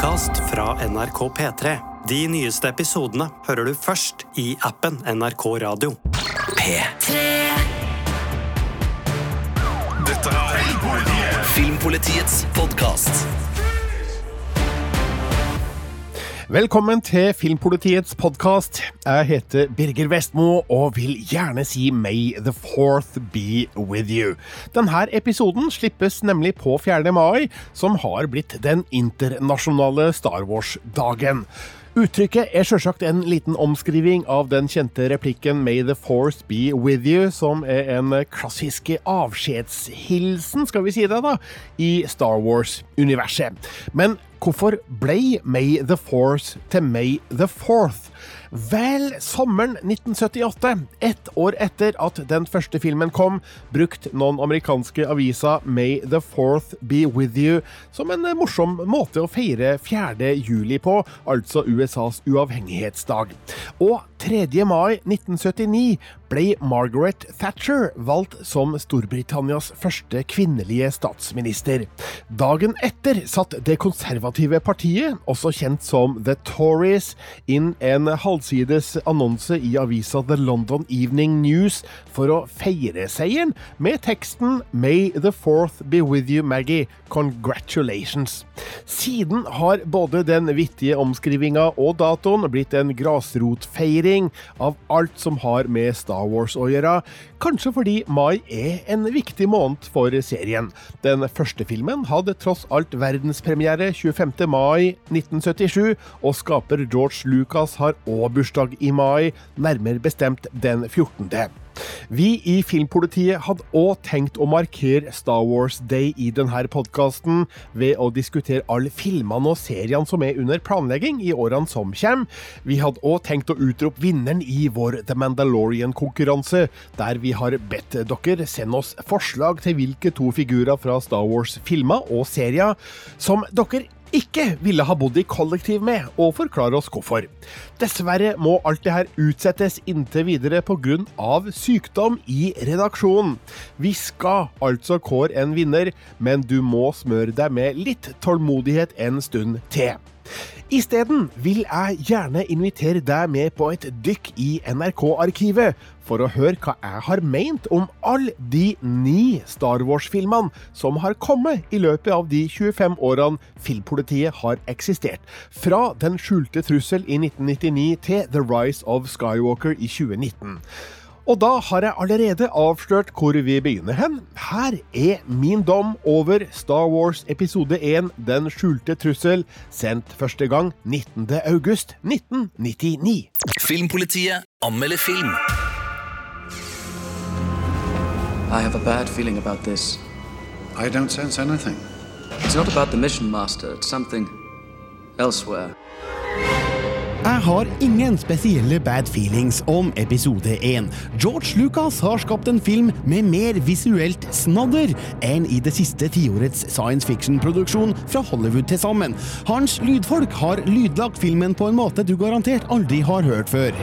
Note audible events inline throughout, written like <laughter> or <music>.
podkast fra NRK P3. De nyeste episodene hører du først i appen NRK Radio. P3. Dette er Filmpolitiets podkast. Velkommen til Filmpolitiets podkast. Jeg heter Birger Vestmo og vil gjerne si May the fourth be with you. Denne episoden slippes nemlig på 4. mai, som har blitt den internasjonale Star Wars-dagen. Uttrykket er selvsagt en liten omskriving av den kjente replikken 'May the force be with you', som er en klassisk avskjedshilsen, skal vi si det, da, i Star Wars-universet. Men hvorfor ble May the Force til May the Fourth? Vel, sommeren 1978, ett år etter at den første filmen kom, brukte noen amerikanske aviser May the Fourth be with you som en morsom måte å feire 4. juli på, altså USAs uavhengighetsdag. Og 3. mai 1979 ble Margaret Thatcher valgt som Storbritannias første kvinnelige statsminister. Dagen etter satt det konservative partiet, også kjent som The Tories, inn en halvsides annonse i avisa The London Evening News for å feire seieren med teksten May the fourth be with you, Maggie. Congratulations. Siden har både den vittige omskrivinga og datoen blitt en grasrotfeiring av alt som har med Star Wars å gjøre, kanskje fordi mai er en viktig måned for serien. Den første filmen hadde tross alt verdenspremiere 25. mai 1977, og skaper George Lucas har òg bursdag i mai, nærmere bestemt den 14. Vi i Filmpolitiet hadde òg tenkt å markere Star Wars Day i denne podkasten ved å diskutere alle filmene og seriene som er under planlegging i årene som kommer. Vi hadde òg tenkt å utrope vinneren i vår The Mandalorian-konkurranse, der vi har bedt dere sende oss forslag til hvilke to figurer fra Star Wars-filmer og serier som dere ikke ville ha bodd i kollektiv med, og forklare oss hvorfor. Dessverre må alt det her utsettes inntil videre pga. sykdom i redaksjonen. Vi skal altså kåre en vinner, men du må smøre deg med litt tålmodighet en stund til. Isteden vil jeg gjerne invitere deg med på et dykk i NRK-arkivet for å høre hva jeg har meint om alle de ni Star Wars-filmene som har kommet i løpet av de 25 årene Filmpolitiet har eksistert. Fra Den skjulte trussel i 1999 til The Rise of Skywalker i 2019. Og da har jeg allerede avslørt hvor vi begynner hen. Her er min dom over Star Wars episode 1 Den skjulte trussel, sendt første gang 19. august 1999. Filmpolitiet anmelder film. I have a bad feeling about this. I don't sense anything. It's not about the mission master, it's something elsewhere. Jeg har ingen spesielle bad feelings om episode 1. George Lucas har skapt en film med mer visuelt snadder enn i det siste tiårets science fiction-produksjon fra Hollywood til sammen. Hans lydfolk har lydlagt filmen på en måte du garantert aldri har hørt før.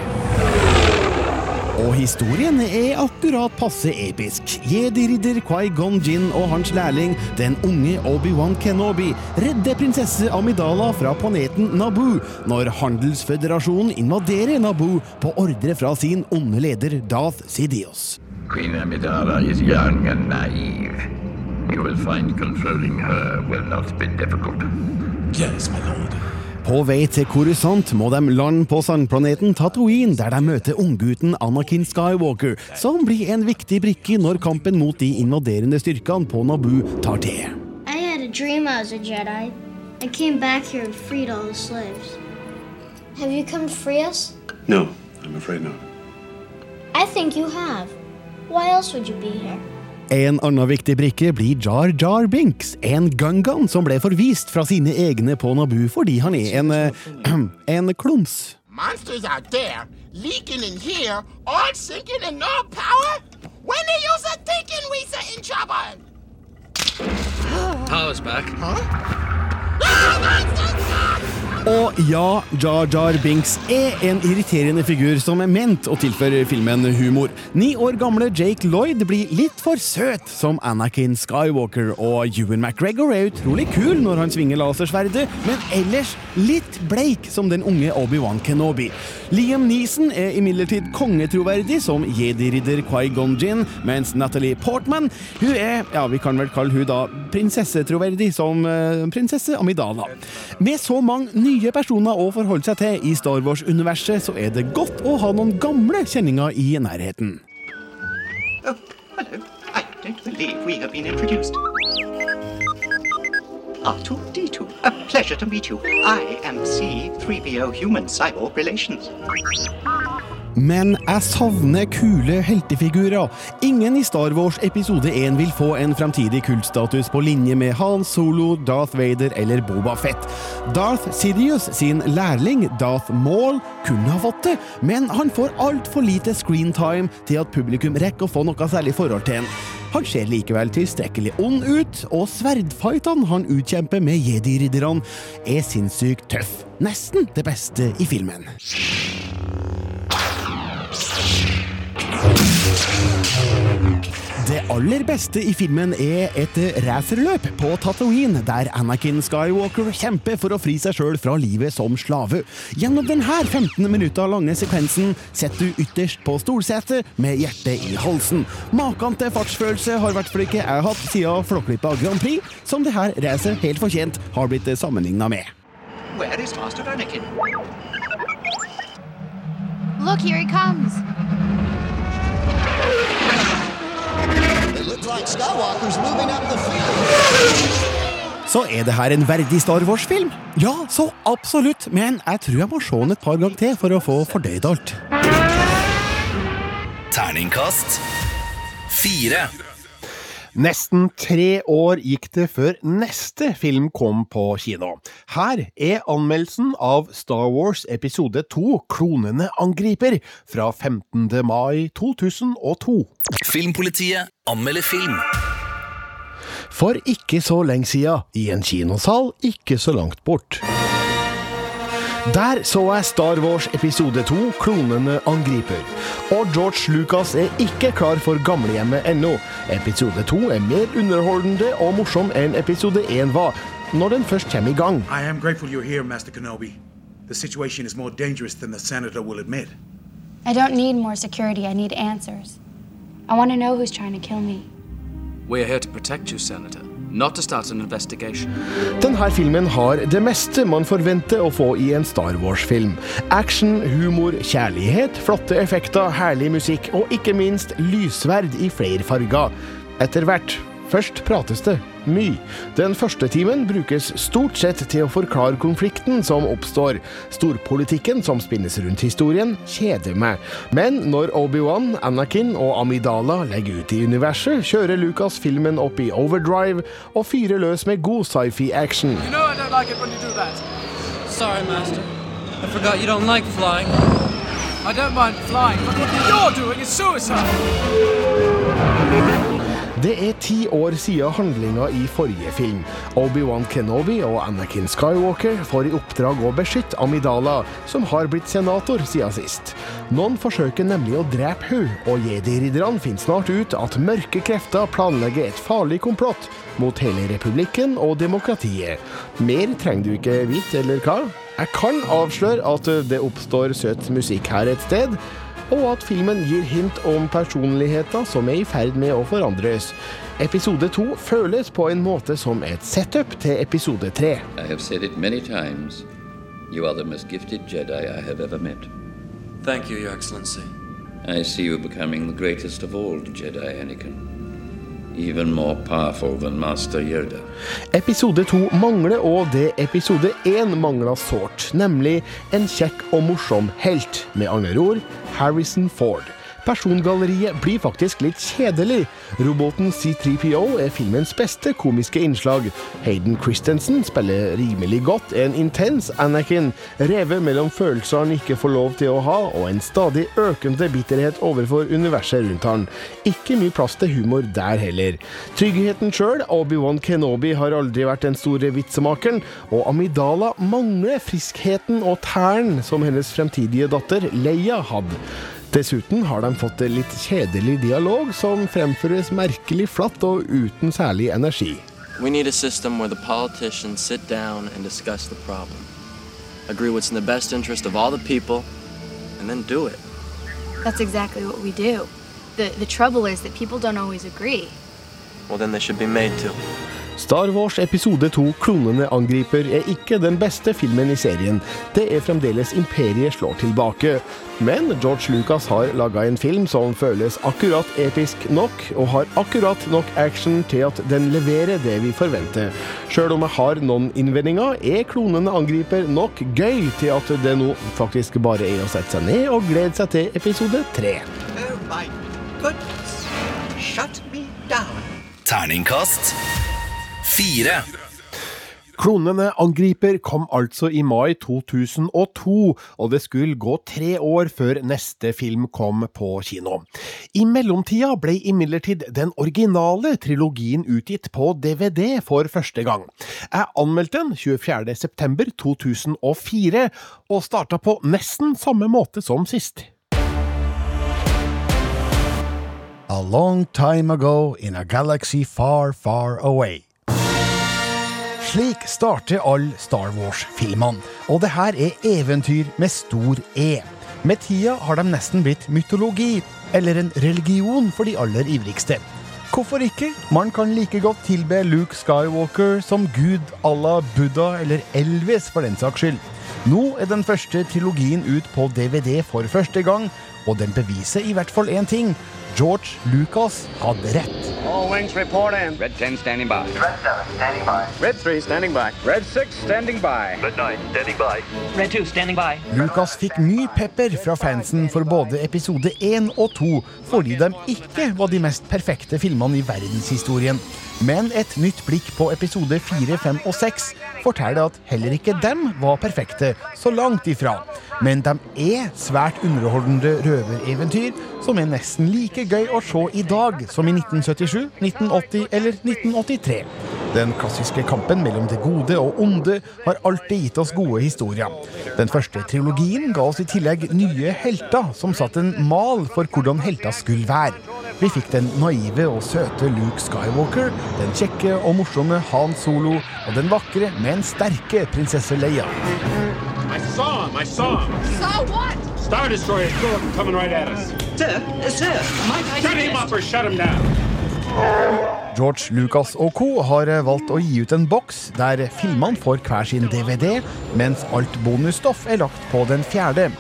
Og historien er akkurat passe episk. Jedi-ridder Quai-Gon Jinn og hans lærling, den unge Obi-Wan Kenobi, redder prinsesse Amidala fra planeten Naboo når Handelsføderasjonen invaderer Naboo på ordre fra sin onde leder Darth Sidious. Queen Amidala is young and naive. You will find controlling her will not be difficult. Yes, my lord. På vei til Coruscant må de lande på sandplaneten Tatooine, der de møter unggutten Anakin Skywalker, som blir en viktig brikke når kampen mot de invaderende styrkene på Naboo tar til. I had a dream I was a Jedi. I came back here and freed all the slaves. Have you come to free us? No, I'm afraid not. I think you have. Why else would you be here? En annen viktig brikke blir Jar Jar Binks, en Gungan som ble forvist fra sine egne på Nabu fordi han er en uh, <clears throat> en klums. Monsters out there, leaking in here, all sinking and no power? When are you so thinking we are in trouble? Power's back. Ah, monsters! Og ja, Jar Jar Binks er en irriterende figur som er ment å tilføre filmen humor. Ni år gamle Jake Lloyd blir litt for søt som Anakin Skywalker, og Ewan McGregor er utrolig kul når han svinger lasersverdet, men ellers litt bleik som den unge Obi-Wan Kenobi. Liam Neeson er imidlertid kongetroverdig som jedi-ridder Qui-Gon Jinn, mens Natalie Portman hun er, ja, vi kan vel kalle hun da prinsessetroverdig som eh, prinsesse Amidala. Med så mange nye personer å forholde seg til i Star Wars-universet, så er det godt å ha noen gamle kjenninger i nærheten. Oh, hello. I don't believe we have been introduced. R2D2, a pleasure to meet you. I am C3PO Human Cyborg Relations. Men jeg savner kule heltefigurer. Ingen i Star Wars episode 1 vil få en fremtidig kultstatus på linje med Han Solo, Darth Vader eller Boba Fett. Darth Sidious sin lærling Darth Maul kunne ha fått det, men han får altfor lite screentime til at publikum rekker å få noe særlig forhold til han. Han ser likevel tilstrekkelig ond ut, og sverdfightene han utkjemper med jedi-ridderne, er sinnssykt tøff. Nesten det beste i filmen. Det aller beste i filmen er et racerløp på Tatooine, der Anakin Skywalker kjemper for å fri seg sjøl fra livet som slave. Gjennom denne 15 minutter lange sekvensen sitter du ytterst på stolsetet med hjertet i halsen. Maken til fartsfølelse har vært ikke jeg har hatt siden Flåklypa Grand Prix, som det her racet helt fortjent har blitt sammenligna med. Where is Master Anakin? Look, here he comes. It looks like Skywalker's moving up the field. Så er det her en verdig Star Wars-film? Ja, så absolutt, men jeg tror jeg må se den et par ganger til for å få fordøyd alt. Terningkast fire. Nesten tre år gikk det før neste film kom på kino. Her er anmeldelsen av Star Wars episode 2 Klonene angriper fra 15. mai 2002. Filmpolitiet anmelder film. For ikke så lenge siden, i en kinosal ikke så langt bort. Der så jeg Star Wars episode 2 Klonene angriper. Og George Lucas er ikke klar for gamlehjemmet ennå. Episode 2 er mer underholdende og morsom enn episode 1 var, når den først kommer i gang. I am grateful you're here, Master Kenobi. The situation is more dangerous than the senator will admit. I don't need more security, I need answers. I want to know who's trying to kill me. We're here to protect you, Senator, Denne filmen har det meste man forventer å få i en Star Wars-film. Action, humor, kjærlighet, flotte effekter, herlig musikk og ikke minst lysverd i flere farger. Etter hvert. Først prates det mye. Den første timen brukes stort sett til å forklare konflikten som oppstår. Storpolitikken som spinnes rundt historien, kjeder meg. Men når Obi-Wan, Anakin og Amidala legger ut i universet, kjører Lucas filmen opp i overdrive og fyrer løs med god sci-fi-action. You know like. Sorry, Master. I forgot you don't like flying. I don't mind flying, but what you're doing is suicide. Det er ti år siden handlinga i forrige film. Obi-Wan Kenobi og Anakin Skywalker får i oppdrag å beskytte Amidala, som har blitt senator siden sist. Noen forsøker nemlig å drepe hun, og jedi-ridderne finner snart ut at mørke krefter planlegger et farlig komplott mot hele republikken og demokratiet. Mer trenger du ikke vite, eller hva? Jeg kan avsløre at det oppstår søt musikk her et sted og at filmen gir hint om personligheter som er i ferd med å forandres. Episode to føles på en måte som et setup til episode tre. I have said it many times. You are the most gifted Jedi I have ever met. Thank you, Your Excellency. I see you becoming the greatest of all Jedi, Anakin. Episode to mangler og det episode én mangla sårt, nemlig en kjekk og morsom helt, med andre ord Harrison Ford. Persongalleriet blir faktisk litt kjedelig. Roboten C3PO er filmens beste komiske innslag. Hayden Christensen spiller rimelig godt en intens Anakin, revet mellom følelser han ikke får lov til å ha, og en stadig økende bitterhet overfor universet rundt han. Ikke mye plass til humor der heller. Tryggheten sjøl, Obi-Wan Kenobi, har aldri vært den store vitsemakeren, og Amidala mangler friskheten og tæren som hennes fremtidige datter Leia hadde. Dessuten har de fått en litt kjedelig dialog som fremføres merkelig flatt og uten særlig energi. We need a system where the politicians sit down and discuss the problem, agree what's in the best interest of all the people, and then do it. That's exactly what we do. The, the trouble is that people don't always agree. Well, then they should be made to. Star Wars episode 2 Klonene angriper er ikke den beste filmen i serien. Det er fremdeles Imperiet slår tilbake. Men George Lucas har laga en film som føles akkurat episk nok, og har akkurat nok action til at den leverer det vi forventer. Sjøl om jeg har noen innvendinger, er Klonene angriper nok gøy til at det nå faktisk bare er å sette seg ned og glede seg til episode 3. Oh my goodness. Shut me down. Terningkast fire. Klonene angriper kom altså i mai 2002, og det skulle gå tre år før neste film kom på kino. I mellomtida ble imidlertid den originale trilogien utgitt på DVD for første gang. Jeg anmeldte den 24.9.2004, og starta på nesten samme måte som sist. A long time ago in a galaxy far, far away. Slik starter alle Star Wars-filmene, og det her er eventyr med stor E. Med tida har de nesten blitt mytologi, eller en religion for de aller ivrigste. Hvorfor ikke? Man kan like godt tilbe Luke Skywalker som gud la Buddha eller Elvis, for den saks skyld. Nå er den første trilogien ut på DVD for første gang, og den beviser i hvert fall én ting. George Lucas hadde rett. All wings report in. Red 10 standing by. Red 7 standing by. Red 3 standing by. Red 6 standing by. Red 9 standing by. Red 2 standing by. Lucas fikk mye pepper fra fansen for både episode 1 og 2 fordi de ikke var de mest perfekte filmene i verdenshistorien. Men et nytt blikk på episode 4, 5 og 6 forteller at heller ikke dem var perfekte, så langt ifra. Men de er svært underholdende røvereventyr som er nesten like gøy å se i dag som i 1977, 1980 eller 1983. Den klassiske kampen mellom det gode og onde har alltid gitt oss gode historier. Den første trilogien ga oss i tillegg nye helter som satte en mal for hvordan helter skulle være. Vi fikk den naive og søte Luke Skywalker, den kjekke og morsomme Han Solo og den vakre, men sterke prinsesse Leia. I saw him. I saw him. Saw what? Star Destroyer coming right at us. Sir, sir, Shut him up or shut him down. George Lucas og co. har valgt å gi ut en boks der filmene får hver sin DVD, mens alt bonusstoff er lagt på den fjerde.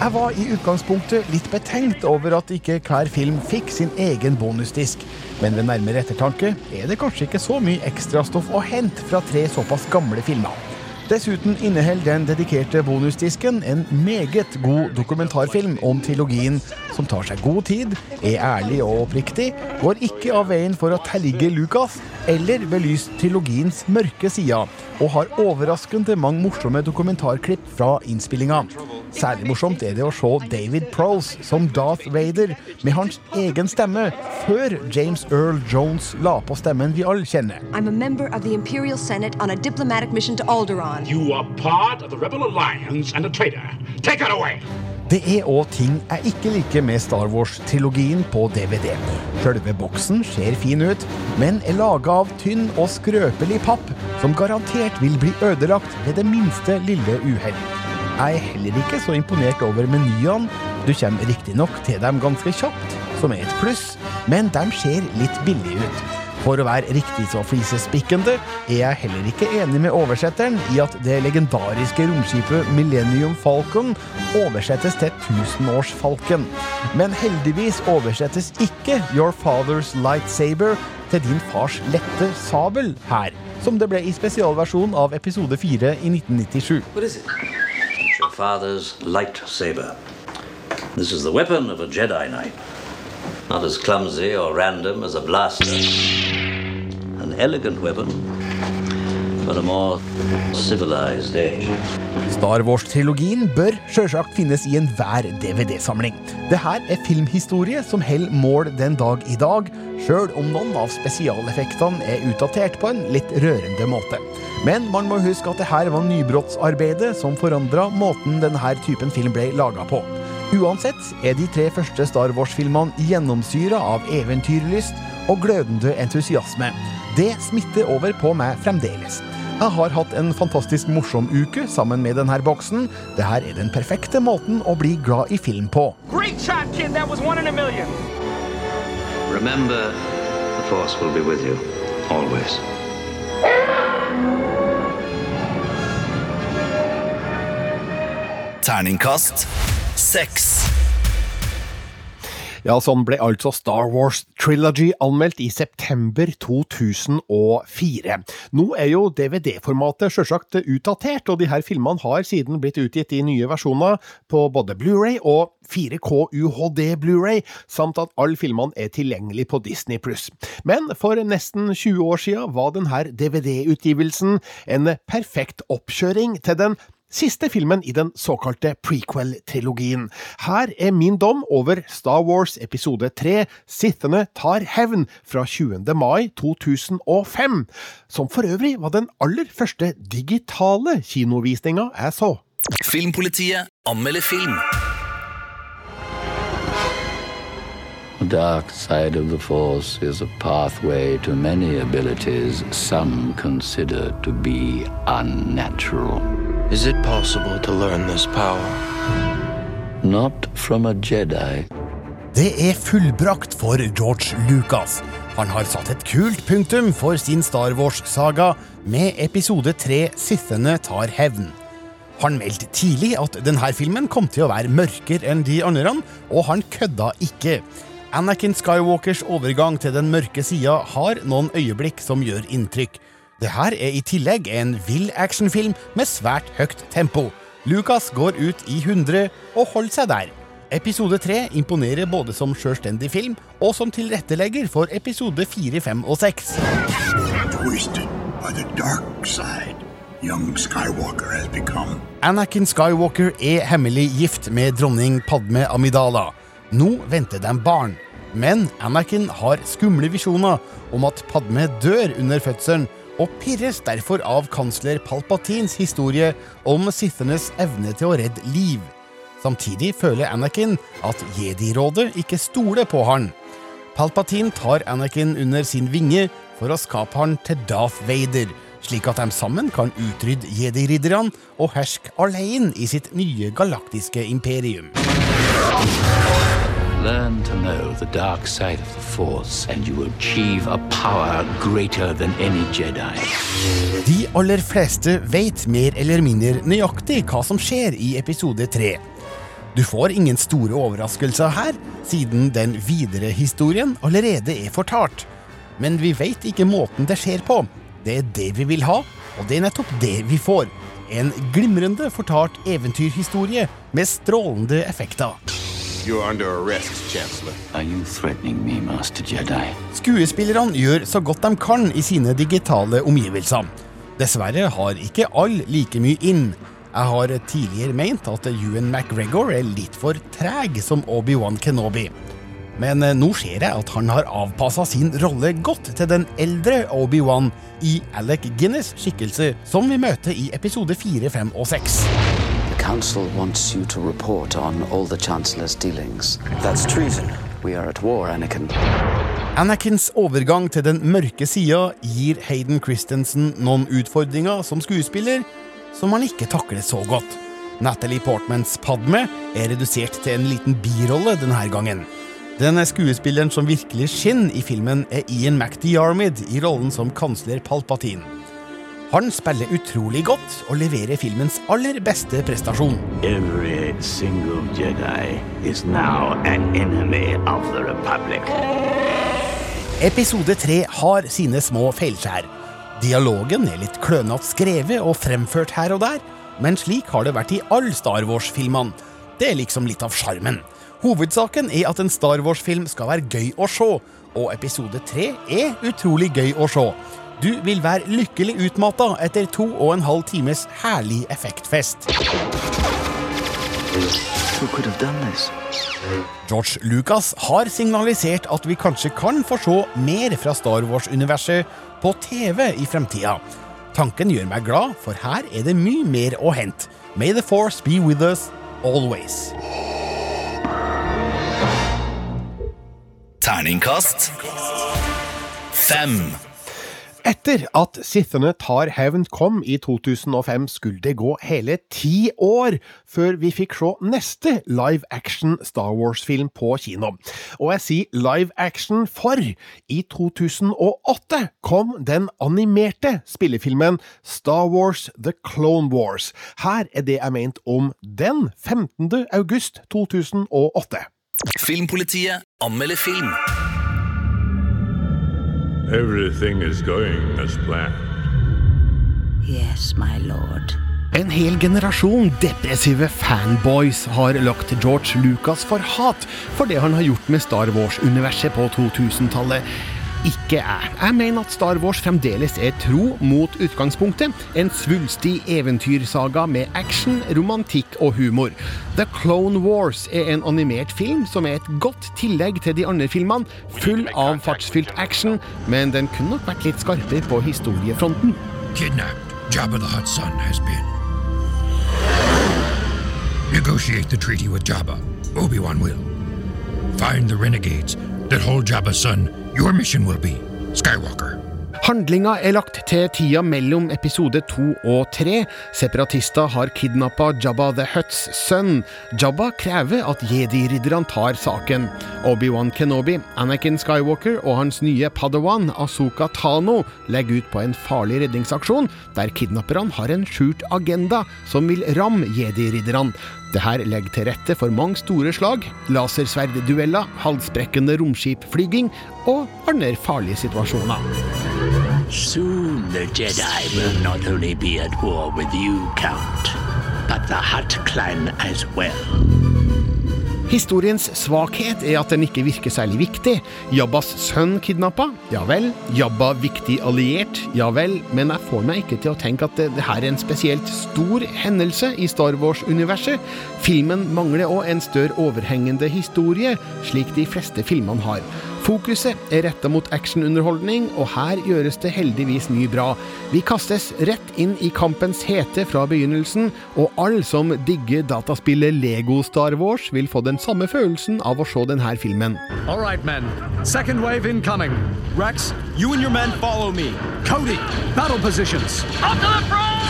Jeg var i utgangspunktet litt betenkt over at ikke hver film fikk sin egen bonusdisk, men ved nærmere ettertanke er det kanskje ikke så mye ekstrastoff å hente fra tre såpass gamle filmer. Dessuten inneholder den dedikerte bonusdisken en meget god dokumentarfilm om trilogien, som tar seg god tid, er ærlig og oppriktig, går ikke av veien for å tellige Lucas eller belyse trilogiens mørke sider, og har overraskende mange morsomme dokumentarklipp fra innspillinga. Særlig morsomt er det å se David Prose som Darth Vader med hans egen stemme, før James Earl Jones la på stemmen vi alle kjenner. I'm a member of Imperial Senate on a diplomatic mission to Alderaan. You are part of the Rebel Alliance and a traitor. Take her away. Det er òg ting jeg ikke liker med Star Wars-trilogien på DVD. Sjølve boksen ser fin ut, men er laga av tynn og skrøpelig papp, som garantert vil bli ødelagt ved det minste lille uhell. Jeg er heller ikke så imponert over menyene. Du kommer riktignok til dem ganske kjapt, som er et pluss, men de ser litt billige ut. For å være riktig så flisespikkende er jeg heller ikke enig med oversetteren i at det legendariske romskipet Millennium Falcon oversettes til Tusenårsfalken. Men heldigvis oversettes ikke Your Father's Lightsaber til din fars lette sabel her, som det ble i spesialversjon av episode 4 i 1997. What is it? Your father's lightsaber. This is the weapon of a Jedi Knight. Not as clumsy or random as a blaster. An elegant weapon. Star Wars-trilogien bør sjølsagt finnes i enhver DVD-samling. Det her er filmhistorie som holder mål den dag i dag, sjøl om noen av spesialeffektene er utdatert på en litt rørende måte. Men man må huske at det her var nybrottsarbeidet som forandra måten denne typen film ble laga på. Uansett er de tre første Star Wars-filmene gjennomsyra av eventyrlyst og glødende entusiasme. Det smitter over på meg fremdeles. Jeg har hatt en fantastisk morsom uke sammen med denne boksen. Dette er den perfekte måten å bli glad i film på. Shot, kid. That was one in a million. Remember, the Force will be with you, always. Terningkast seks. Ja, sånn ble altså Star Wars Trilogy anmeldt i september 2004. Nå er jo DVD-formatet sjølsagt utdatert, og de her filmene har siden blitt utgitt i nye versjoner på både Blu-ray og 4K UHD Blu-ray, samt at alle filmene er tilgjengelig på Disney. Men for nesten 20 år siden var denne DVD-utgivelsen en perfekt oppkjøring til den Siste filmen i den såkalte prequel-trilogien. Her er min dom over Star Wars episode 3 Sithene tar hevn fra 20. mai 2005, som for øvrig var den aller første digitale kinovisninga jeg så. Filmpolitiet anmelder film. The dark side of the Force is a pathway to many abilities some consider to be unnatural. Is it possible to learn this power? Not from a Jedi. Det er fullbrakt for George Lucas. Han har satt et kult punktum for sin Star Wars-saga med episode tre Sithene tar hevn. Han meldte tidlig at denne filmen kom til å være mørkere enn de andre, og han kødda ikke. Anakin Skywalkers overgang til den mørke sida har noen øyeblikk som gjør inntrykk. Det her er i tillegg en vill actionfilm med svært høyt tempo. Lucas går ut i 100 og holder seg der. Episode 3 imponerer både som selvstendig film og som tilrettelegger for episode 4, 5 og 6. Twisted by the dark side, young Skywalker has become. Anakin Skywalker er hemmelig gift med dronning Padme Amidala. Nå venter de barn. Men Anakin har skumle visjoner om at Padme dør under fødselen, og pirres derfor av kansler Palpatins historie om sithenes evne til å redde liv. Samtidig føler Anakin at Jedi-rådet ikke stoler på han. Palpatin tar Anakin under sin vinge for å skape han til Darth Vader, slik at de sammen kan utrydde jedi-ridderne og herske alene i sitt nye galaktiske imperium. Learn to know the dark side of the Force, and you achieve a power greater than any Jedi. De aller fleste vet mer eller mindre nøyaktig hva som skjer i episode tre. Du får ingen store overraskelser her, siden den videre historien allerede er fortalt. Men vi vet ikke måten det skjer på. Det er det vi vil ha, og det er nettopp det vi får. En glimrende fortalt eventyrhistorie med strålende effekter. You're under arrest, Chancellor. Are you threatening me, Master Jedi? Skuespillerne gjør så godt de kan i sine digitale omgivelser. Dessverre har ikke alle like mye inn. Jeg har tidligere ment at Ewan McGregor er litt for treg som Obi-Wan Kenobi. Men nå ser jeg at han har avpassa sin rolle godt til den eldre Obi-Wan i Alec Guinness' skikkelse, som vi møter i episode 4, 5 og 6. Council wants you to report on all the Chancellor's dealings. That's treason. We are at war, Anakin. Anakins overgang til den mørke sida gir Hayden Christensen noen utfordringer som skuespiller som han ikke takler så godt. Natalie Portmans Padme er redusert til en liten birolle denne gangen. Den skuespilleren som virkelig skinner i filmen, er Ian McDiarmid i rollen som kansler Palpatine. Han spiller utrolig godt og leverer filmens aller beste prestasjon. Every single Jedi is now an enemy of the Republic. Episode 3 har sine små feilskjær. Dialogen er litt klønete skrevet og fremført her og der, men slik har det vært i alle Star Wars-filmene. Det er liksom litt av sjarmen. Hovedsaken er at en Star Wars-film skal være gøy å se, og episode tre er utrolig gøy å se. Du vil være lykkelig utmatta etter to og en halv times herlig effektfest. George Lucas har signalisert at vi kanskje kan få se mer fra Star Wars-universet på TV i fremtida. Tanken gjør meg glad, for her er det mye mer å hente. May the force be with us always. Terningkast fem. Etter at Sithene tar hevn kom i 2005, skulle det gå hele ti år før vi fikk se neste live action Star Wars-film på kino. Og jeg sier live action, for i 2008 kom den animerte spillefilmen Star Wars The Clone Wars. Her er det jeg mente om den 15. august 2008. Filmpolitiet anmelder film. Everything is going as planned. Yes, my lord. En hel generasjon depressive fanboys har lagt George Lucas for hat for det han har gjort med Star Wars-universet på 2000-tallet. Ikke jeg. Jeg mener at Star Wars fremdeles er tro mot utgangspunktet. En svulstig eventyrsaga med action, romantikk og humor. The Clone Wars er en animert film som er et godt tillegg til de andre filmene. Full av fartsfylt action, men den kunne nok vært litt skarpere på historiefronten. Kidnapped. Jabba the Hutt's son has been. Negotiate the treaty with Jabba. Obi-Wan will. Find the renegades that hold Jabba's son. Your mission will be Skywalker. Handlinga er lagt til tida mellom episode to og tre. Separatister har kidnappa Jabba the Hutts sønn. Jabba krever at jedi-ridderne tar saken. Obi-Wan Kenobi, Anakin Skywalker og hans nye padawan Azuka Tano legger ut på en farlig redningsaksjon, der kidnapperne har en skjult agenda som vil ramme jedi-ridderne. Dette legger til rette for mange store slag, lasersverddueller, halsbrekkende romskipflyging og andre farlige situasjoner. Soon the Jedi will not only be at war with you, Count, but the Hutt clan as well. Historiens svakhet er at den ikke virker særlig viktig. Jabbas sønn kidnappa? Ja vel. Jabba viktig alliert? Ja vel. Men jeg får meg ikke til å tenke at dette det er en spesielt stor hendelse i Star Wars-universet. Filmen mangler òg en større overhengende historie, slik de fleste filmene har. Fokuset er retta mot actionunderholdning, og her gjøres det heldigvis mye bra. Vi kastes rett inn i kampens hete fra begynnelsen, og alle som digger dataspillet Lego Star Wars, vil få den samme følelsen av å se denne filmen. All right, men. Second wave incoming. Rex, you and your men follow me. Cody, battle positions. Up to the front!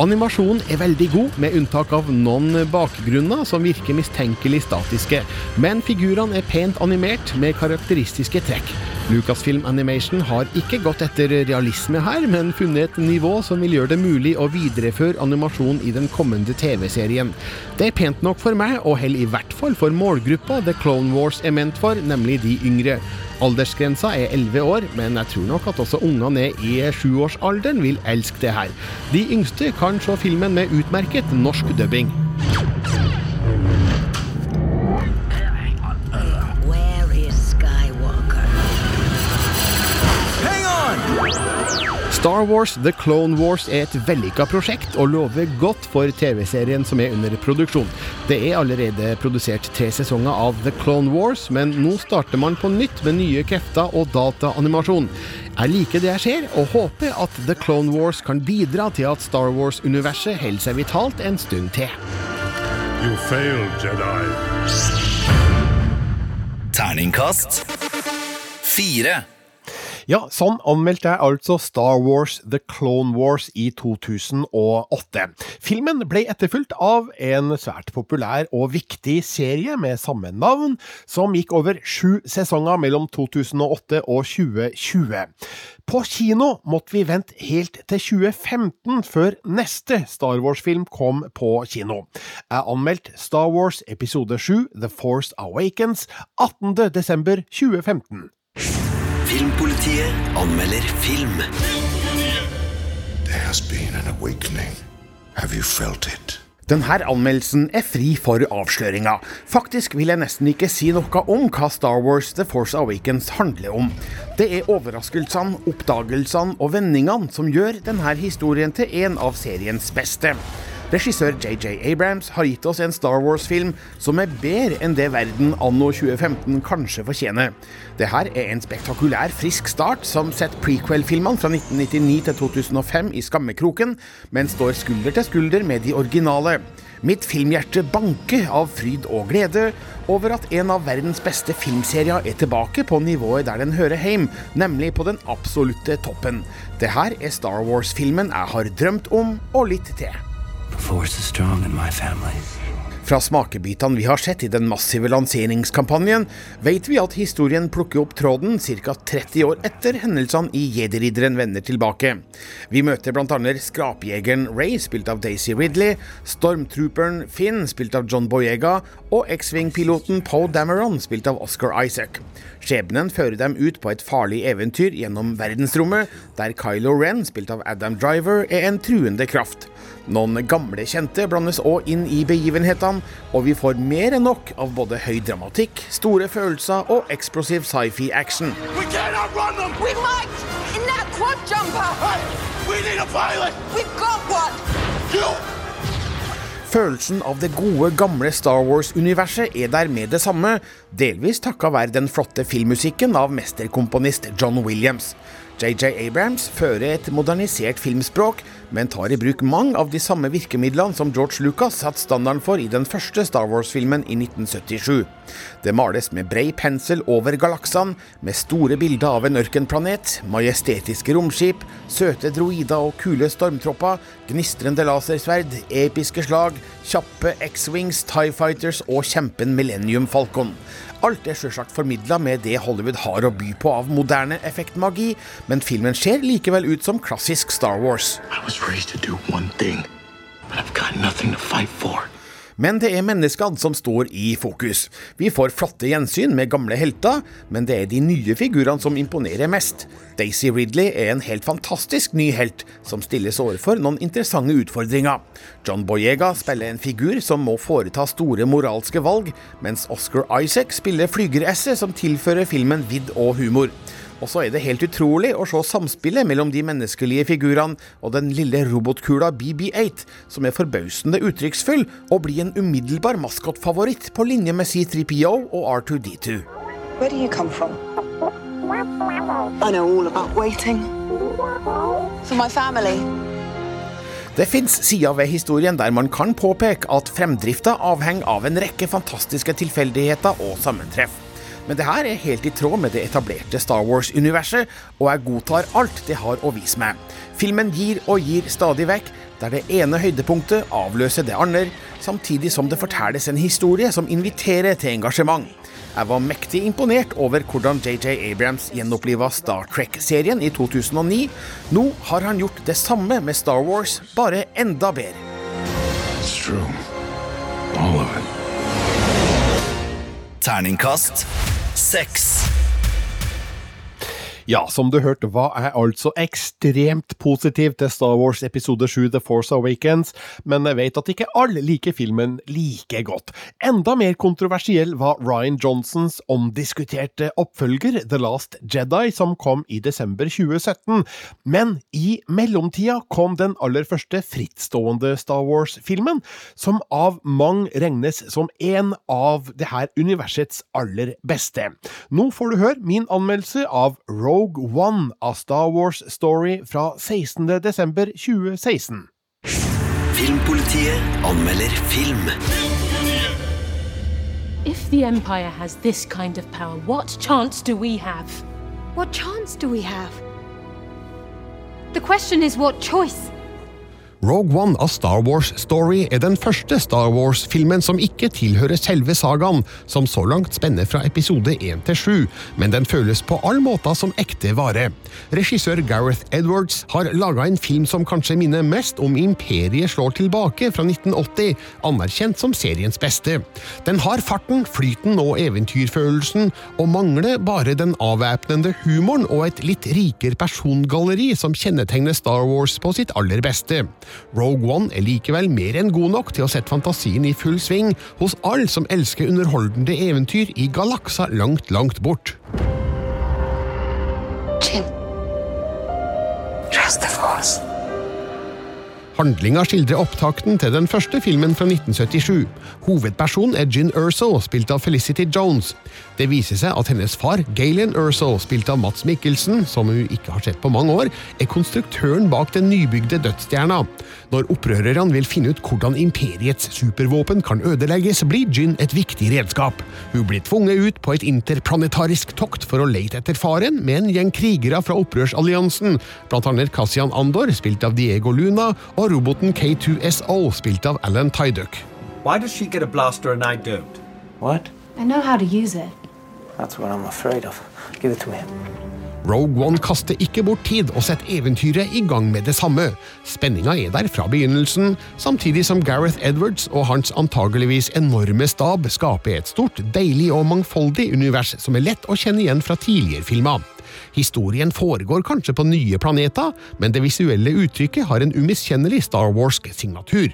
Animasjonen er veldig god, med unntak av noen bakgrunner som virker mistenkelig statiske. Men figurene er pent animert, med karakteristiske trekk. Lucasfilm Animation har ikke gått etter realisme her, men funnet et nivå som vil gjøre det mulig å videreføre animasjon i den kommende TV-serien. Det er pent nok for meg, og heller i hvert fall for målgruppa The Clone Wars er ment for, nemlig de yngre. Aldersgrensa er 11 år, men jeg tror nok at også unger ned i sjuårsalderen vil elske det her. De yngste kan se filmen med utmerket norsk dubbing. Star Wars The Clone Wars er et vellykka prosjekt og lover godt for TV-serien som er under produksjon. Det er allerede produsert tre sesonger av The Clone Wars, men nå starter man på nytt med nye krefter og dataanimasjon. Jeg liker det jeg ser, og håper at The Clone Wars kan bidra til at Star Wars-universet holder seg vitalt en stund til. You failed, Jedi. Terningkast fire. Ja, sånn anmeldte jeg altså Star Wars The Clone Wars i 2008. Filmen ble etterfulgt av en svært populær og viktig serie med samme navn, som gikk over sju sesonger mellom 2008 og 2020. På kino måtte vi vente helt til 2015 før neste Star Wars-film kom på kino. Jeg anmeldte Star Wars episode 7 The Force Awakens 18. desember 2015. Filmpolitiet anmelder film. There has been an awakening. Have you felt it? Denne anmeldelsen er fri for avsløringer. Faktisk vil jeg nesten ikke si noe om hva Star Wars The Force Awakens handler om. Det er overraskelsene, oppdagelsene og vendingene som gjør denne historien til en av seriens beste. Regissør JJ Abrams har gitt oss en Star Wars-film som er bedre enn det verden anno 2015 kanskje fortjener. Det her er en spektakulær, frisk start som setter prequel-filmene fra 1999 til 2005 i skammekroken, men står skulder til skulder med de originale. Mitt filmhjerte banker av fryd og glede over at en av verdens beste filmserier er tilbake på nivået der den hører hjem, nemlig på den absolutte toppen. Det her er Star Wars-filmen jeg har drømt om, og litt til. Fra smakebitene vi har sett i den massive lanseringskampanjen, vet vi at historien plukker opp tråden ca. 30 år etter hendelsene i Jedi-ridderen vender tilbake. Vi møter bl.a. skrapjegeren Ray, spilt av Daisy Ridley, stormtrooperen Finn, spilt av John Boyega, og X-Wing-piloten Poe Dameron, spilt av Oscar Isaac. Skjebnen fører dem ut på et farlig eventyr gjennom verdensrommet, der Kylo Ren, spilt av Adam Driver, er en truende kraft. Noen gamle kjente blandes òg inn i begivenhetene, og vi får mer enn nok av både høy dramatikk, store følelser og eksplosiv sci-fi-action. Følelsen av det gode, gamle Star Wars-universet er der med det samme, delvis takka være den flotte filmmusikken av mesterkomponist John Williams. JJ Abrams fører et modernisert filmspråk, men tar i bruk mange av de samme virkemidlene som George Lucas satte standarden for i den første Star Wars-filmen i 1977. Det males med brei pensel over galaksene, med store bilder av en ørkenplanet, majestetiske romskip, søte droider og kule stormtropper, gnistrende lasersverd, episke slag, kjappe X-Wings, Tie Fighters og kjempen Millennium Falcon. Alt er sjølsagt formidla med det Hollywood har å by på av moderne effektmagi, men filmen ser likevel ut som klassisk Star Wars. I was raised to do one thing, but I've got nothing to fight for. Men det er menneskene som står i fokus. Vi får flotte gjensyn med gamle helter, men det er de nye figurene som imponerer mest. Daisy Ridley er en helt fantastisk ny helt, som stilles overfor noen interessante utfordringer. John Boyega spiller en figur som må foreta store moralske valg, mens Oscar Isaac spiller flygeresset som tilfører filmen vidd og humor. Og så er det helt utrolig å se samspillet mellom de menneskelige figurene og den lille robotkula BB8, som er forbausende uttrykksfull og blir en umiddelbar maskotfavoritt på linje med C3PO og R2D2. Where do you come from? I know all about waiting. For my family. Det fins sider ved historien der man kan påpeke at fremdrifta avhenger av en rekke fantastiske tilfeldigheter og sammentreff. Men det her er helt i tråd med det etablerte Star Wars-universet, og jeg godtar alt det har å vise meg. Filmen gir og gir stadig vekk, der det ene høydepunktet avløser det andre, samtidig som det fortelles en historie som inviterer til engasjement. Jeg var mektig imponert over hvordan JJ Abrams gjenoppliva Star Trek-serien i 2009. Nå har han gjort det samme med Star Wars, bare enda bedre. It's true. All of it. Terningkast seks. Ja, som du hørte hva er altså ekstremt positiv til Star Wars episode 7 The Force Awakens, men jeg vet at ikke alle liker filmen like godt. Enda mer kontroversiell var Ryan Johnsons omdiskuterte oppfølger The Last Jedi, som kom i desember 2017. Men i mellomtida kom den aller første frittstående Star Wars-filmen, som av mange regnes som en av det her universets aller beste. Nå får du høre min anmeldelse av Rogue One av Star Wars Story fra 16. desember 2016. Filmpolitiet anmelder film. If the Empire has this kind of power, what chance do we have? What chance do we have? The question is what choice? Rogue One av Star Wars Story er den første Star Wars-filmen som ikke tilhører selve sagaen, som så langt spenner fra episode 1 til 7, men den føles på all måte som ekte vare. Regissør Gareth Edwards har laga en film som kanskje minner mest om Imperiet slår tilbake fra 1980, anerkjent som seriens beste. Den har farten, flyten og eventyrfølelsen, og mangler bare den avvæpnende humoren og et litt rikere persongalleri som kjennetegner Star Wars på sitt aller beste. Rogue One er likevel mer enn god nok til å sette fantasien i full sving hos alle som elsker underholdende eventyr i galakser langt, langt bort. Jin. Trust the Force. Handlinga skildrer opptakten til den første filmen fra 1977. Hovedpersonen er Gin Erso, spilt av Felicity Jones. Det viser seg at hennes far, Galen Erso, spilt av Mats Mikkelsen, som hun ikke har sett på mange år, er konstruktøren bak den nybygde dødsstjerna. Når opprørerne vil finne ut hvordan imperiets supervåpen kan ødelegges, blir Gin et viktig redskap. Hun blir tvunget ut på et interplanetarisk tokt for å lete etter faren med en gjeng krigere fra opprørsalliansen, blant annet Cassian Andor, spilt av Diego Luna, og roboten K2SO, spilt av Alan Tyduck. Why does she get a blaster and I don't? What? I know how to use it. That's what I'm afraid of. Give it to me. Rogue One kaster ikke bort tid og setter eventyret i gang med det samme. Spenninga er der fra begynnelsen, samtidig som Gareth Edwards og hans antageligvis enorme stab skaper et stort, deilig og mangfoldig univers som er lett å kjenne igjen fra tidligere filmer. Historien foregår kanskje på nye planeter, men det visuelle uttrykket har en umiskjennelig Star Warsk signatur.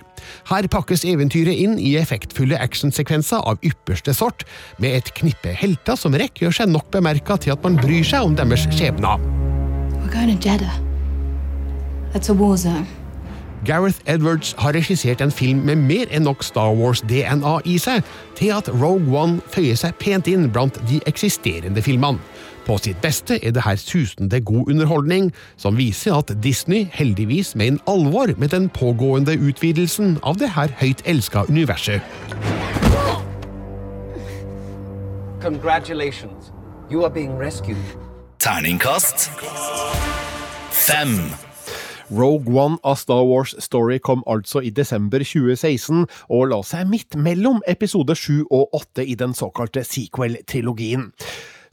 Her pakkes eventyret inn i effektfulle actionsekvenser av ypperste sort, med et knippe helter som rekker seg nok bemerka til at man bryr seg om deres skjebner. Gareth Edwards har regissert en film med mer enn nok Star Wars-DNA i seg til at Rogue One føyer seg pent inn blant de eksisterende filmene. På sitt beste er det her susende god underholdning, som viser at Disney heldigvis mener alvor med den pågående utvidelsen av det her høyt elska universet. Congratulations. You are being rescued. Terningkast fem. Rogue One av Star Wars Story kom altså i desember 2016 og la seg midt mellom episode 7 og 8 i den såkalte sequel-trilogien.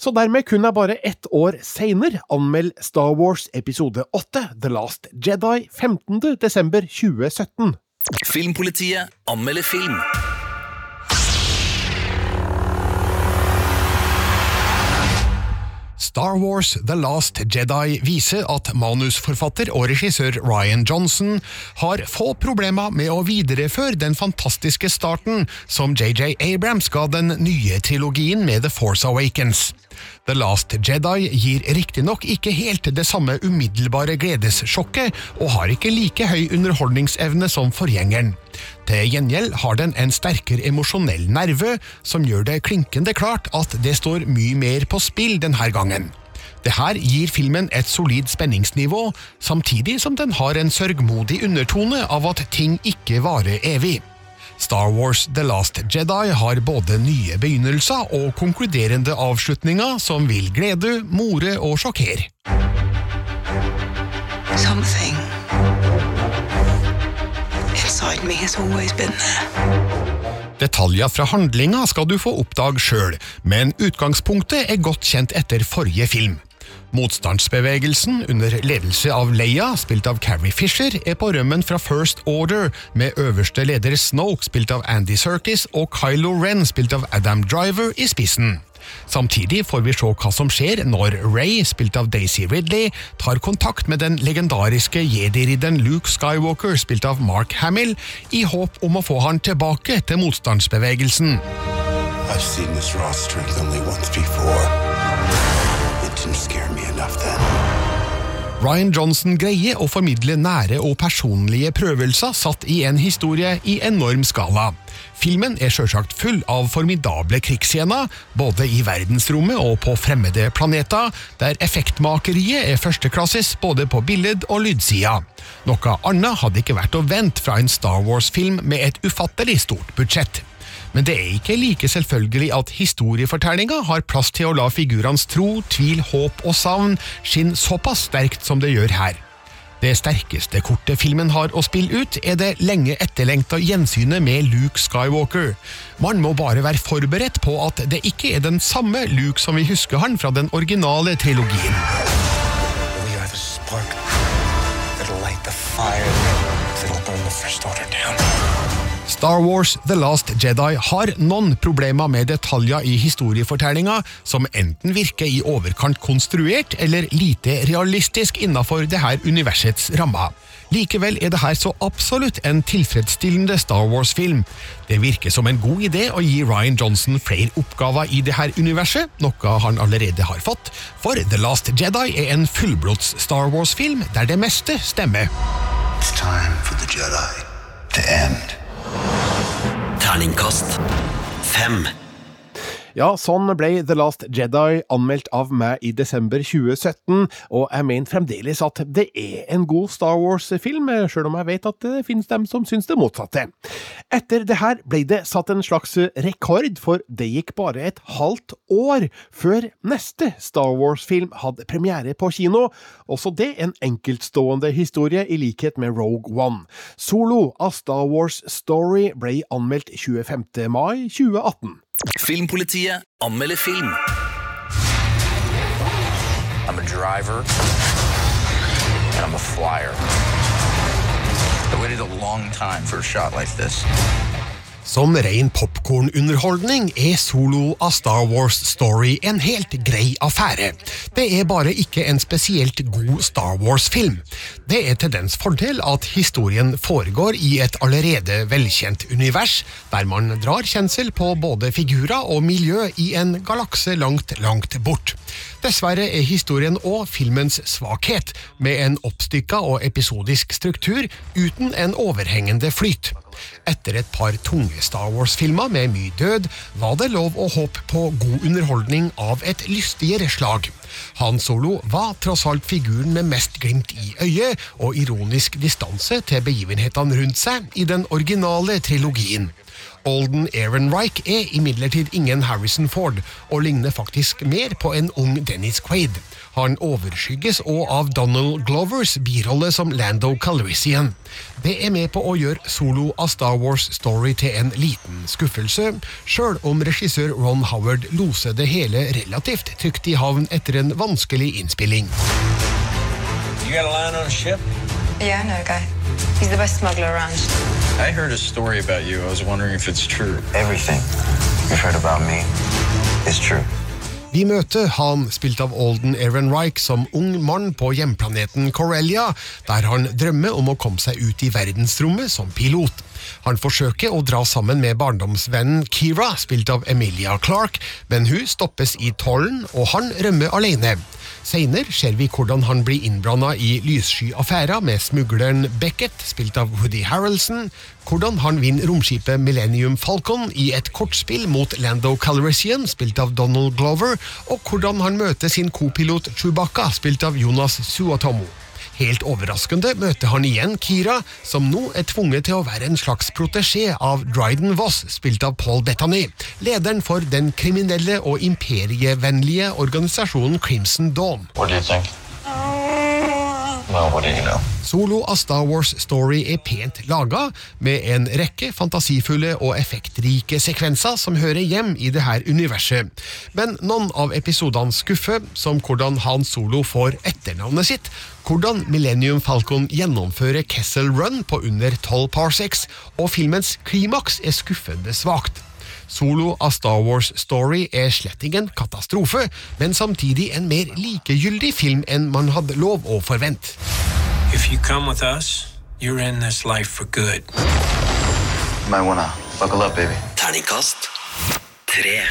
Så dermed kun er bare ett år seinere anmeld Star Wars episode 8, The Last Jedi, 15. desember 2017. Filmpolitiet anmelder film. Star Wars The Last Jedi viser at manusforfatter og regissør Ryan Johnson har få problemer med å videreføre den fantastiske starten som JJ Abrams ga den nye trilogien med The Force Awakens. The Last Jedi gir riktignok ikke helt det samme umiddelbare gledessjokket, og har ikke like høy underholdningsevne som forgjengeren. Til gjengjeld har den en sterkere emosjonell nerve, som gjør det klinkende klart at det står mye mer på spill denne gangen. Det her gir filmen et solid spenningsnivå, samtidig som den har en sørgmodig undertone av at ting ikke varer evig. Star Wars The Last Jedi har både nye begynnelser og konkluderende avslutninger som vil glede, more og sjokkere. Something inside me has always been there. Detaljer fra handlinga skal du få oppdage sjøl, men utgangspunktet er godt kjent etter forrige film. Motstandsbevegelsen, under ledelse av Leia, spilt av Carrie Fisher, er på rømmen fra First Order, med øverste leder Snoke, spilt av Andy Serkis, og Kylo Ren, spilt av Adam Driver, i spissen. Samtidig får vi se hva som skjer når Ray, spilt av Daisy Ridley, tar kontakt med den legendariske jedi-ridderen Luke Skywalker, spilt av Mark Hamill, i håp om å få han tilbake til motstandsbevegelsen. I've seen this raw strength only once before. Didn't scare me enough then. Ryan Johnson greier å formidle nære og personlige prøvelser satt i en historie i enorm skala. Filmen er sjølsagt full av formidable krigsscener, både i verdensrommet og på fremmede planeter, der effektmakeriet er førsteklasses både på billed- og lydsida. Noe annet hadde ikke vært å vente fra en Star Wars-film med et ufattelig stort budsjett. Men det er ikke like selvfølgelig at historiefortellinga har plass til å la figurenes tro, tvil, håp og savn skinne såpass sterkt som det gjør her. Det sterkeste kortet filmen har å spille ut, er det lenge etterlengta gjensynet med Luke Skywalker. Man må bare være forberedt på at det ikke er den samme Luke som vi husker han fra den originale trilogien. We are the spark that'll light the fire that'll burn the First Order down. Star Wars The Last Jedi har noen problemer med detaljer i historiefortellinga som enten virker i overkant konstruert eller lite realistisk innenfor det her universets rammer. Likevel er det her så absolutt en tilfredsstillende Star Wars-film. Det virker som en god idé å gi Ryan Johnson flere oppgaver i det her universet, noe han allerede har fått, for The Last Jedi er en fullblods Star Wars-film der det meste stemmer. It's time for the Jedi to end. Terningkast fem. Ja, sånn ble The Last Jedi anmeldt av meg i desember 2017, og jeg mener fremdeles at det er en god Star Wars-film, sjøl om jeg vet at det finnes dem som syns det motsatte. Etter det her ble det satt en slags rekord, for det gikk bare et halvt år før neste Star Wars-film hadde premiere på kino, også det en enkeltstående historie i likhet med Rogue One. Solo av Star Wars Story ble anmeldt 25. mai 2018. Filmpolitiet anmelder film. I'm a driver, and I'm a flyer. I waited a long time for a shot like this. Som ren popkornunderholdning er Solo av Star Wars Story en helt grei affære. Det er bare ikke en spesielt god Star Wars-film. Det er til dens fordel at historien foregår i et allerede velkjent univers, der man drar kjensel på både figurer og miljø i en galakse langt, langt bort. Dessverre er historien òg filmens svakhet, med en oppstykka og episodisk struktur uten en overhengende flyt. Etter et par tunge Star Wars-filmer med mye død, var det lov å håpe på god underholdning av et lystigere slag. Han Solo var tross alt figuren med mest glimt i øyet og ironisk distanse til begivenhetene rundt seg i den originale trilogien. Olden Ehrenreich er imidlertid ingen Harrison Ford, og ligner faktisk mer på en ung Dennis Quaid. Han overskygges òg av Donald Glovers birolle som Lando Calrissian. Det er med på å gjøre solo av Star Wars Story til en liten skuffelse, sjøl om regissør Ron Howard loser det hele relativt trygt i havn etter en vanskelig innspilling. You got a line on a ship? Yeah, I know a guy. He's the best smuggler around. I heard a story about you. I was wondering if it's true. Everything you've heard about me is true. Vi møter han, spilt av Alden Ehrenreich, som ung mann på hjemplaneten Corellia, der han drømmer om å komme seg ut i verdensrommet som pilot. Han forsøker å dra sammen med barndomsvennen Kira, spilt av Emilia Clark, men hun stoppes i tollen, og han rømmer alene. Senere ser vi hvordan han blir innblanda i lyssky affærer med smugleren Beckett, spilt av Woody Harrelson, hvordan han vinner romskipet Millennium Falcon i et kortspill mot Lando Calrissian, spilt av Donald Glover, og hvordan han møter sin kopilot Chewbacca, spilt av Jonas Suatomo. Helt overraskende møter han igjen Kira, som nå er tvunget til å være en slags protesjé av Dryden Voss, spilt av Paul Bettany, lederen for den kriminelle og imperievennlige organisasjonen Crimson Dawn. Solo av Star Wars Story er pent laga, med en rekke fantasifulle og effektrike sekvenser som hører hjem i det her universet. Men noen av episodene skuffer, som hvordan Han Solo får etternavnet sitt, hvordan Millennium Falcon gjennomfører Kessel Run på under 12 parsecs, og filmens klimaks er skuffende svakt. Solo av Star Wars Story er slett ingen katastrofe, men samtidig en mer likegyldig film enn man hadde lov å forvente. If you come with us, you're in this life for good. You might wanna buckle up, baby. Terningkast tre.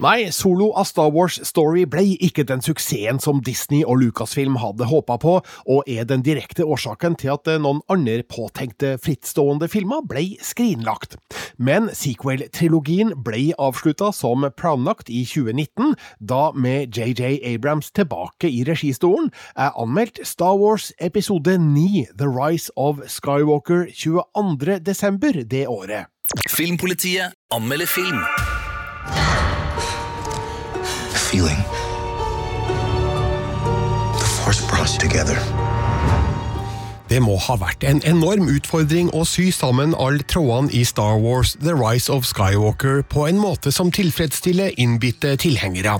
Nei, Solo av Star Wars Story ble ikke den suksessen som Disney og Lucasfilm hadde håpa på, og er den direkte årsaken til at noen andre påtenkte frittstående filmer ble skrinlagt. Men sequel-trilogien ble avslutta som planlagt i 2019, da med JJ Abrams tilbake i registolen, er anmeldt Star Wars episode 9 The Rise of Skywalker 22. desember det året. Filmpolitiet anmelder film. The Force brought us together. Det må ha vært en enorm utfordring å sy sammen alle trådene i Star Wars The Rise of Skywalker på en måte som tilfredsstiller innbitte tilhengere.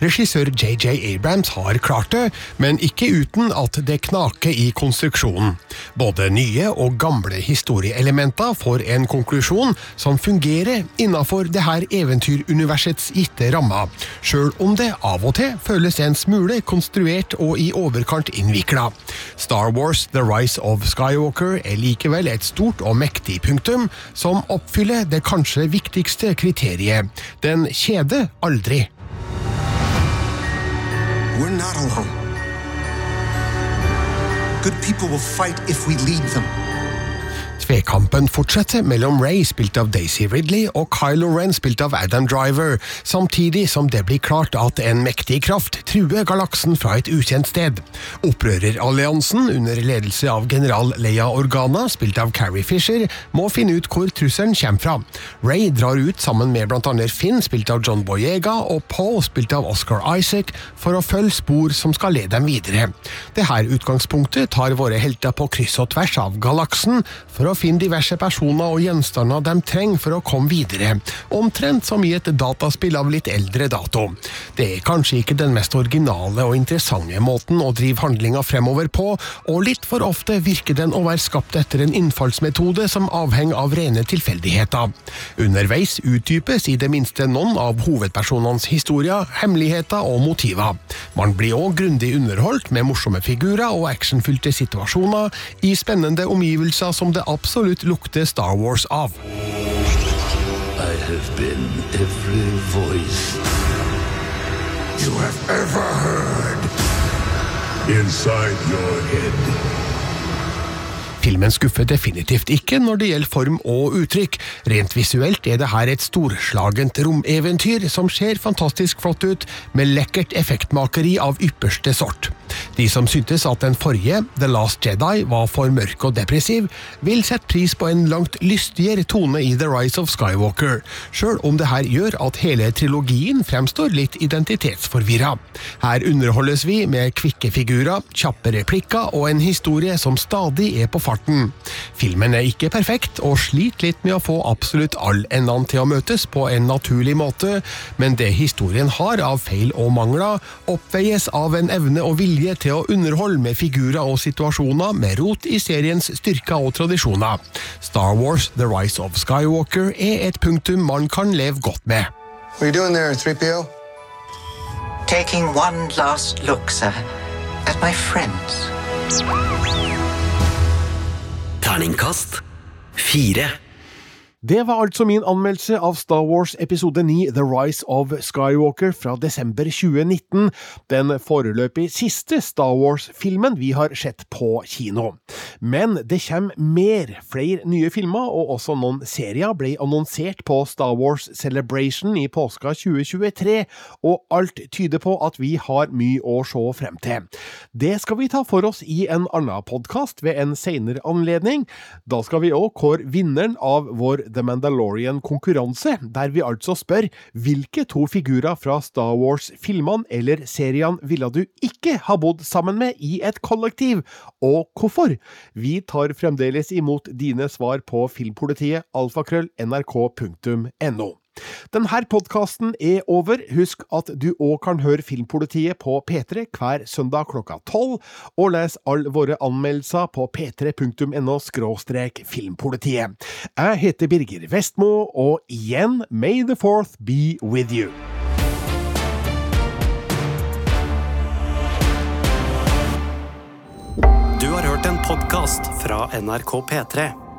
Regissør JJ Abrams har klart det, men ikke uten at det knaker i konstruksjonen. Både nye og gamle historieelementer får en konklusjon som fungerer innafor det her eventyruniversets gitte rammer, sjøl om det av og til føles en smule konstruert og i overkant innvikla. Star Wars The Rise of Skywalker er likevel et stort og mektig punktum, som oppfyller det kanskje viktigste kriteriet. Den kjeder aldri. We're not alone. Good people will fight if we lead them. Tvekampen fortsetter mellom Ray, spilt av Daisy Ridley, og Kylo Ren, spilt av Adam Driver, samtidig som det blir klart at en mektig kraft truer galaksen fra et ukjent sted. Opprøreralliansen, under ledelse av general Leia Organa, spilt av Carrie Fisher, må finne ut hvor trusselen kommer fra. Ray drar ut sammen med annet Finn, spilt av John Boyega, og Paul, spilt av Oscar Isaac, for å følge spor som skal lede dem videre. Dette utgangspunktet tar våre helter på kryss og tvers av galaksen for å finne diverse personer og gjenstander de trenger for å komme videre, omtrent som i et dataspill av litt eldre dato. Det er kanskje ikke den mest originale og interessante måten å drive handlinga fremover på, og litt for ofte virker den å være skapt etter en innfallsmetode som avhenger av rene tilfeldigheter. Underveis utdypes i det minste noen av hovedpersonenes historier, hemmeligheter og motiver. Man blir òg grundig underholdt med morsomme figurer og actionfylte situasjoner i spennende omgivelser som det absolutt lukter Star Wars av. I have been every voice you have ever heard inside your head. Filmen skuffer definitivt ikke når det gjelder form og uttrykk. Rent visuelt er det her et storslagent romeventyr som ser fantastisk flott ut, med lekkert effektmakeri av ypperste sort. De som syntes at den forrige, The Last Jedi, var for mørk og depressiv, vil sette pris på en langt lystigere tone i The Rise of Skywalker, sjøl om det her gjør at hele trilogien fremstår litt identitetsforvirra. Her underholdes vi med kvikke figurer, kjappe replikker og en historie som stadig er på farten. Filmen er ikke perfekt, og sliter litt med å få absolutt all endene til å møtes på en naturlig måte, men det historien har av feil og mangler, oppveies av en evne og vilje til å underholde med figurer og situasjoner med rot i seriens styrker og tradisjoner. Star Wars The Rise of Skywalker er et punktum man kan leve godt med. Hva gjør du der, 3PO? Taking one last look, sir, at my friends. Terningkast fire. Det var altså min anmeldelse av Star Wars episode 9 The Rise of Skywalker fra desember 2019, den foreløpig siste Star Wars-filmen vi har sett på kino. Men det kommer mer, flere nye filmer, og også noen serier ble annonsert på Star Wars Celebration i påska 2023, og alt tyder på at vi har mye å se frem til. Det skal vi ta for oss i en annen podkast ved en senere anledning. Da skal vi òg kåre vinneren av vår The Mandalorian-konkurranse, der vi altså spør hvilke to figurer fra Star Wars-filmene eller seriene ville du ikke ha bodd sammen med i et kollektiv, og hvorfor? Vi tar fremdeles imot dine svar på filmpolitiet alfakrøll nrk.no. Denne podkasten er over. Husk at du òg kan høre Filmpolitiet på P3 hver søndag klokka tolv, og les alle våre anmeldelser på p3.no filmpolitiet. Jeg heter Birger Vestmo, og igjen, may the fourth be with you. Du har hørt en podkast fra NRK P3.